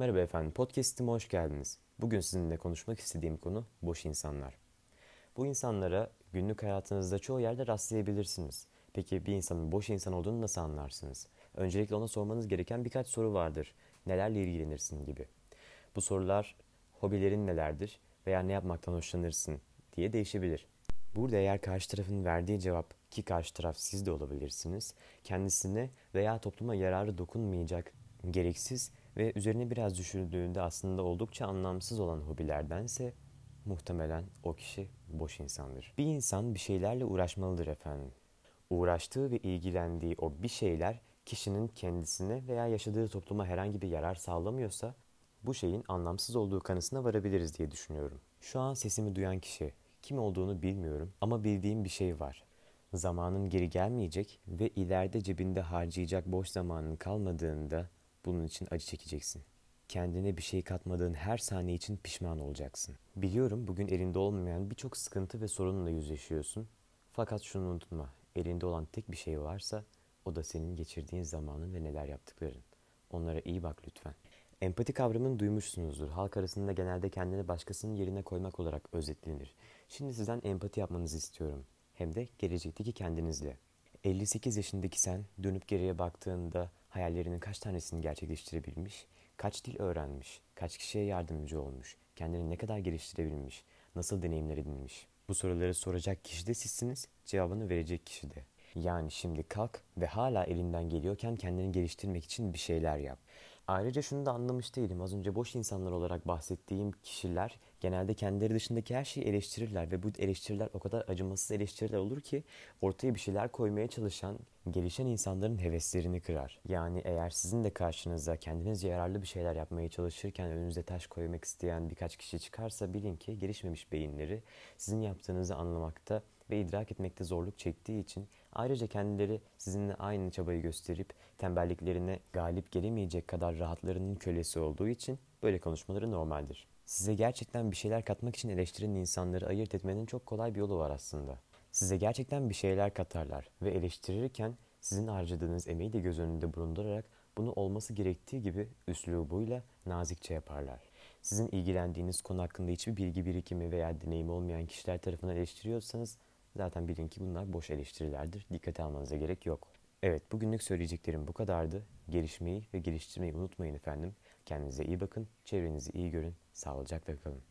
Merhaba efendim, podcast'ime hoş geldiniz. Bugün sizinle konuşmak istediğim konu boş insanlar. Bu insanlara günlük hayatınızda çoğu yerde rastlayabilirsiniz. Peki bir insanın boş insan olduğunu nasıl anlarsınız? Öncelikle ona sormanız gereken birkaç soru vardır. Nelerle ilgilenirsin gibi. Bu sorular hobilerin nelerdir veya ne yapmaktan hoşlanırsın diye değişebilir. Burada eğer karşı tarafın verdiği cevap ki karşı taraf siz de olabilirsiniz, kendisine veya topluma yararı dokunmayacak, gereksiz ve üzerine biraz düşürdüğünde aslında oldukça anlamsız olan hobilerdense muhtemelen o kişi boş insandır. Bir insan bir şeylerle uğraşmalıdır efendim. Uğraştığı ve ilgilendiği o bir şeyler kişinin kendisine veya yaşadığı topluma herhangi bir yarar sağlamıyorsa bu şeyin anlamsız olduğu kanısına varabiliriz diye düşünüyorum. Şu an sesimi duyan kişi kim olduğunu bilmiyorum ama bildiğim bir şey var. Zamanın geri gelmeyecek ve ileride cebinde harcayacak boş zamanın kalmadığında bunun için acı çekeceksin. Kendine bir şey katmadığın her saniye için pişman olacaksın. Biliyorum bugün elinde olmayan birçok sıkıntı ve sorunla yüzleşiyorsun. Fakat şunu unutma. Elinde olan tek bir şey varsa o da senin geçirdiğin zamanın ve neler yaptıkların. Onlara iyi bak lütfen. Empati kavramını duymuşsunuzdur. Halk arasında genelde kendini başkasının yerine koymak olarak özetlenir. Şimdi sizden empati yapmanızı istiyorum. Hem de gelecekteki kendinizle. 58 yaşındaki sen dönüp geriye baktığında hayallerinin kaç tanesini gerçekleştirebilmiş, kaç dil öğrenmiş, kaç kişiye yardımcı olmuş, kendini ne kadar geliştirebilmiş, nasıl deneyimler edinmiş. Bu soruları soracak kişi de sizsiniz, cevabını verecek kişi de. Yani şimdi kalk ve hala elinden geliyorken kendini geliştirmek için bir şeyler yap. Ayrıca şunu da anlamış değilim. Az önce boş insanlar olarak bahsettiğim kişiler genelde kendileri dışındaki her şeyi eleştirirler ve bu eleştiriler o kadar acımasız eleştiriler olur ki ortaya bir şeyler koymaya çalışan, gelişen insanların heveslerini kırar. Yani eğer sizin de karşınıza kendinizce yararlı bir şeyler yapmaya çalışırken önünüze taş koymak isteyen birkaç kişi çıkarsa bilin ki gelişmemiş beyinleri sizin yaptığınızı anlamakta ve idrak etmekte zorluk çektiği için ayrıca kendileri sizinle aynı çabayı gösterip tembelliklerine galip gelemeyecek kadar rahatlarının kölesi olduğu için böyle konuşmaları normaldir. Size gerçekten bir şeyler katmak için eleştiren insanları ayırt etmenin çok kolay bir yolu var aslında. Size gerçekten bir şeyler katarlar ve eleştirirken sizin harcadığınız emeği de göz önünde bulundurarak bunu olması gerektiği gibi üslubuyla nazikçe yaparlar. Sizin ilgilendiğiniz konu hakkında hiçbir bilgi birikimi veya deneyimi olmayan kişiler tarafından eleştiriyorsanız zaten bilin ki bunlar boş eleştirilerdir. Dikkate almanıza gerek yok. Evet bugünlük söyleyeceklerim bu kadardı. Gelişmeyi ve geliştirmeyi unutmayın efendim. Kendinize iyi bakın, çevrenizi iyi görün, sağlıcakla kalın.